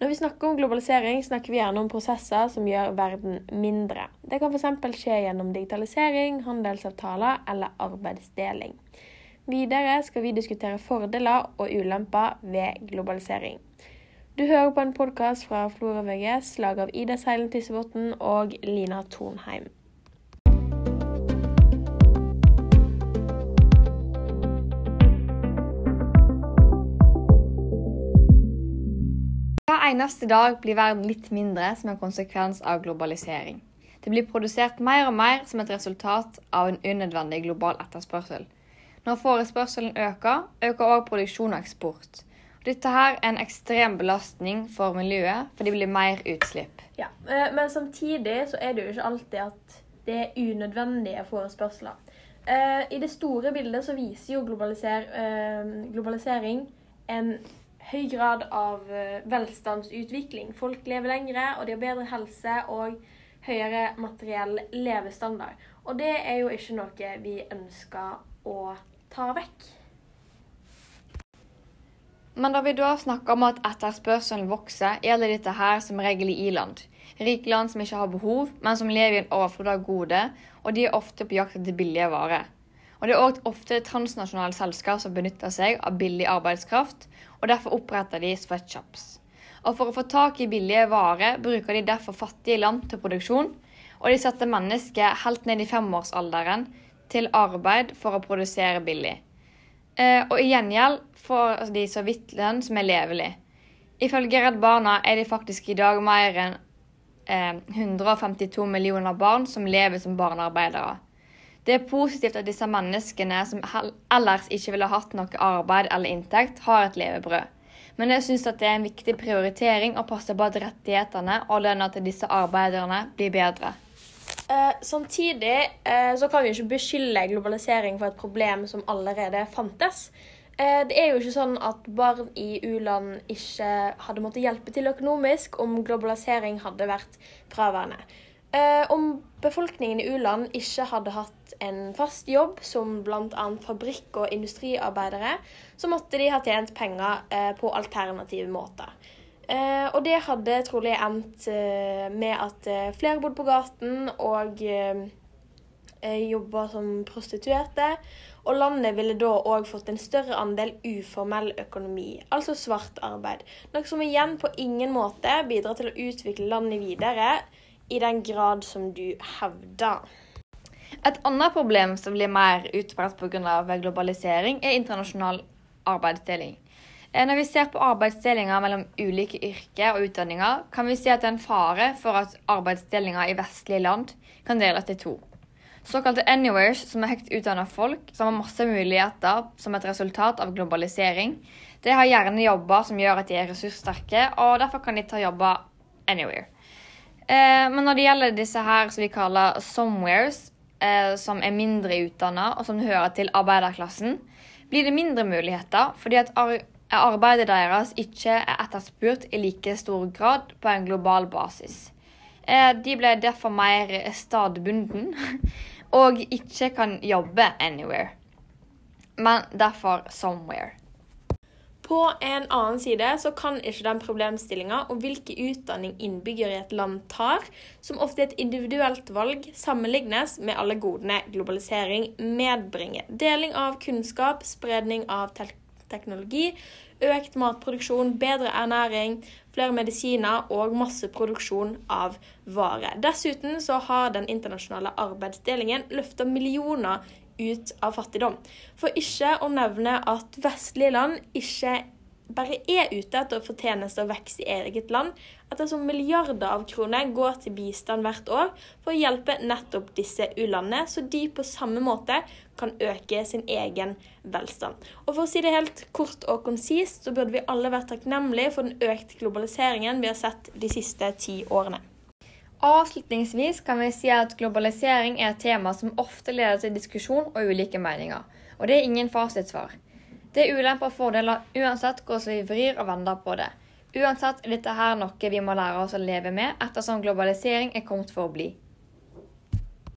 Når vi snakker om globalisering, snakker vi gjerne om prosesser som gjør verden mindre. Det kan f.eks. skje gjennom digitalisering, handelsavtaler eller arbeidsdeling. Videre skal vi diskutere fordeler og ulemper ved globalisering. Du hører på en podkast fra Flora VGS, laget av Ida Seilen Tysebotn og Lina Tornheim. Eneste dag blir verden litt mindre som en konsekvens av globalisering. Det blir produsert mer og mer som et resultat av en unødvendig global etterspørsel. Når forespørselen øker, øker også produksjon og eksport. Dette her er en ekstrem belastning for miljøet, for det blir mer utslipp. Ja, eh, Men samtidig så er det jo ikke alltid at det er unødvendige forespørsler. Eh, I det store bildet så viser jo globaliser eh, globalisering en høy grad av velstandsutvikling. Folk lever lengre, og de har bedre helse og høyere materiell levestandard. Og det er jo ikke noe vi ønsker å ta vekk. Men da vi da snakker om at etterspørselen vokser, gjelder dette her som regel i i-land. Rike land som ikke har behov, men som lever i en overflod av gode, og de er ofte på jakt etter billige varer. Og Det er òg ofte transnasjonale selskap som benytter seg av billig arbeidskraft, og derfor oppretter de sweatshops. Og For å få tak i billige varer bruker de derfor fattige land til produksjon, og de setter mennesker helt ned i femårsalderen til arbeid for å produsere billig. Eh, og i gjengjeld får de så vidt lønn som er levelig. Ifølge Redd Barna er det faktisk i dag mer enn eh, 152 millioner barn som lever som barnearbeidere. Det er positivt at disse menneskene som ellers ikke ville hatt noe arbeid eller inntekt, har et levebrød. Men jeg syns det er en viktig prioritering å passe på at rettighetene og lønna til disse arbeiderne blir bedre. Eh, samtidig eh, så kan vi ikke beskylde globalisering for et problem som allerede fantes. Eh, det er jo ikke sånn at barn i u-land ikke hadde måttet hjelpe til økonomisk om globalisering hadde vært fraværende. Eh, om befolkningen i u-land ikke hadde hatt en fast jobb som bl.a. fabrikk- og industriarbeidere, så måtte de ha tjent penger eh, på alternative måter. Eh, og det hadde trolig endt eh, med at eh, flere bodde på gaten og eh, jobba som prostituerte. Og landet ville da òg fått en større andel uformell økonomi, altså svart arbeid. Noe som igjen på ingen måte bidrar til å utvikle landet videre i den grad som du hevder. Et annet problem som blir mer utbredt pga. globalisering, er internasjonal arbeidsdeling. Eh, når vi ser på arbeidsdelinga mellom ulike yrker og utdanninger, kan vi se at det er en fare for at arbeidsdelinga i vestlige land kan deles til to. Såkalte anywheres, som er høyt utdanna folk som har masse muligheter som et resultat av globalisering, de har gjerne jobber som gjør at de er ressurssterke, og derfor kan de ta jobber anywhere. Eh, men når det gjelder disse her som vi kaller somewheres, eh, som er mindre utdanna og som hører til arbeiderklassen, blir det mindre muligheter fordi at ar arbeidet deres ikke er etterspurt i like stor grad på en global basis. Eh, de ble derfor mer stadbunden og ikke kan jobbe anywhere, men derfor somewhere. På en annen side så kan ikke den problemstillinga om hvilken utdanning innbyggere i et land tar, som ofte er et individuelt valg, sammenlignes med alle godene globalisering medbringer. Deling av kunnskap, spredning av te teknologi, økt matproduksjon, bedre ernæring, flere medisiner og masseproduksjon av varer. Dessuten så har den internasjonale arbeidsdelingen løfta millioner ut av fattigdom. For ikke å nevne at vestlige land ikke bare er ute etter å få tjenester og vekst i eget land, ettersom milliarder av kroner går til bistand hvert år for å hjelpe nettopp disse u-landene, så de på samme måte kan øke sin egen velstand. Og For å si det helt kort og konsist, så burde vi alle vært takknemlige for den økte globaliseringen vi har sett de siste ti årene. Avslutningsvis kan vi si at globalisering er et tema som ofte leder til diskusjon og ulike meninger, og det er ingen fasitsvar. Det er ulemper og fordeler uansett hvordan vi vrir og vender på det. Uansett er dette her noe vi må lære oss å leve med, ettersom globalisering er kommet for å bli.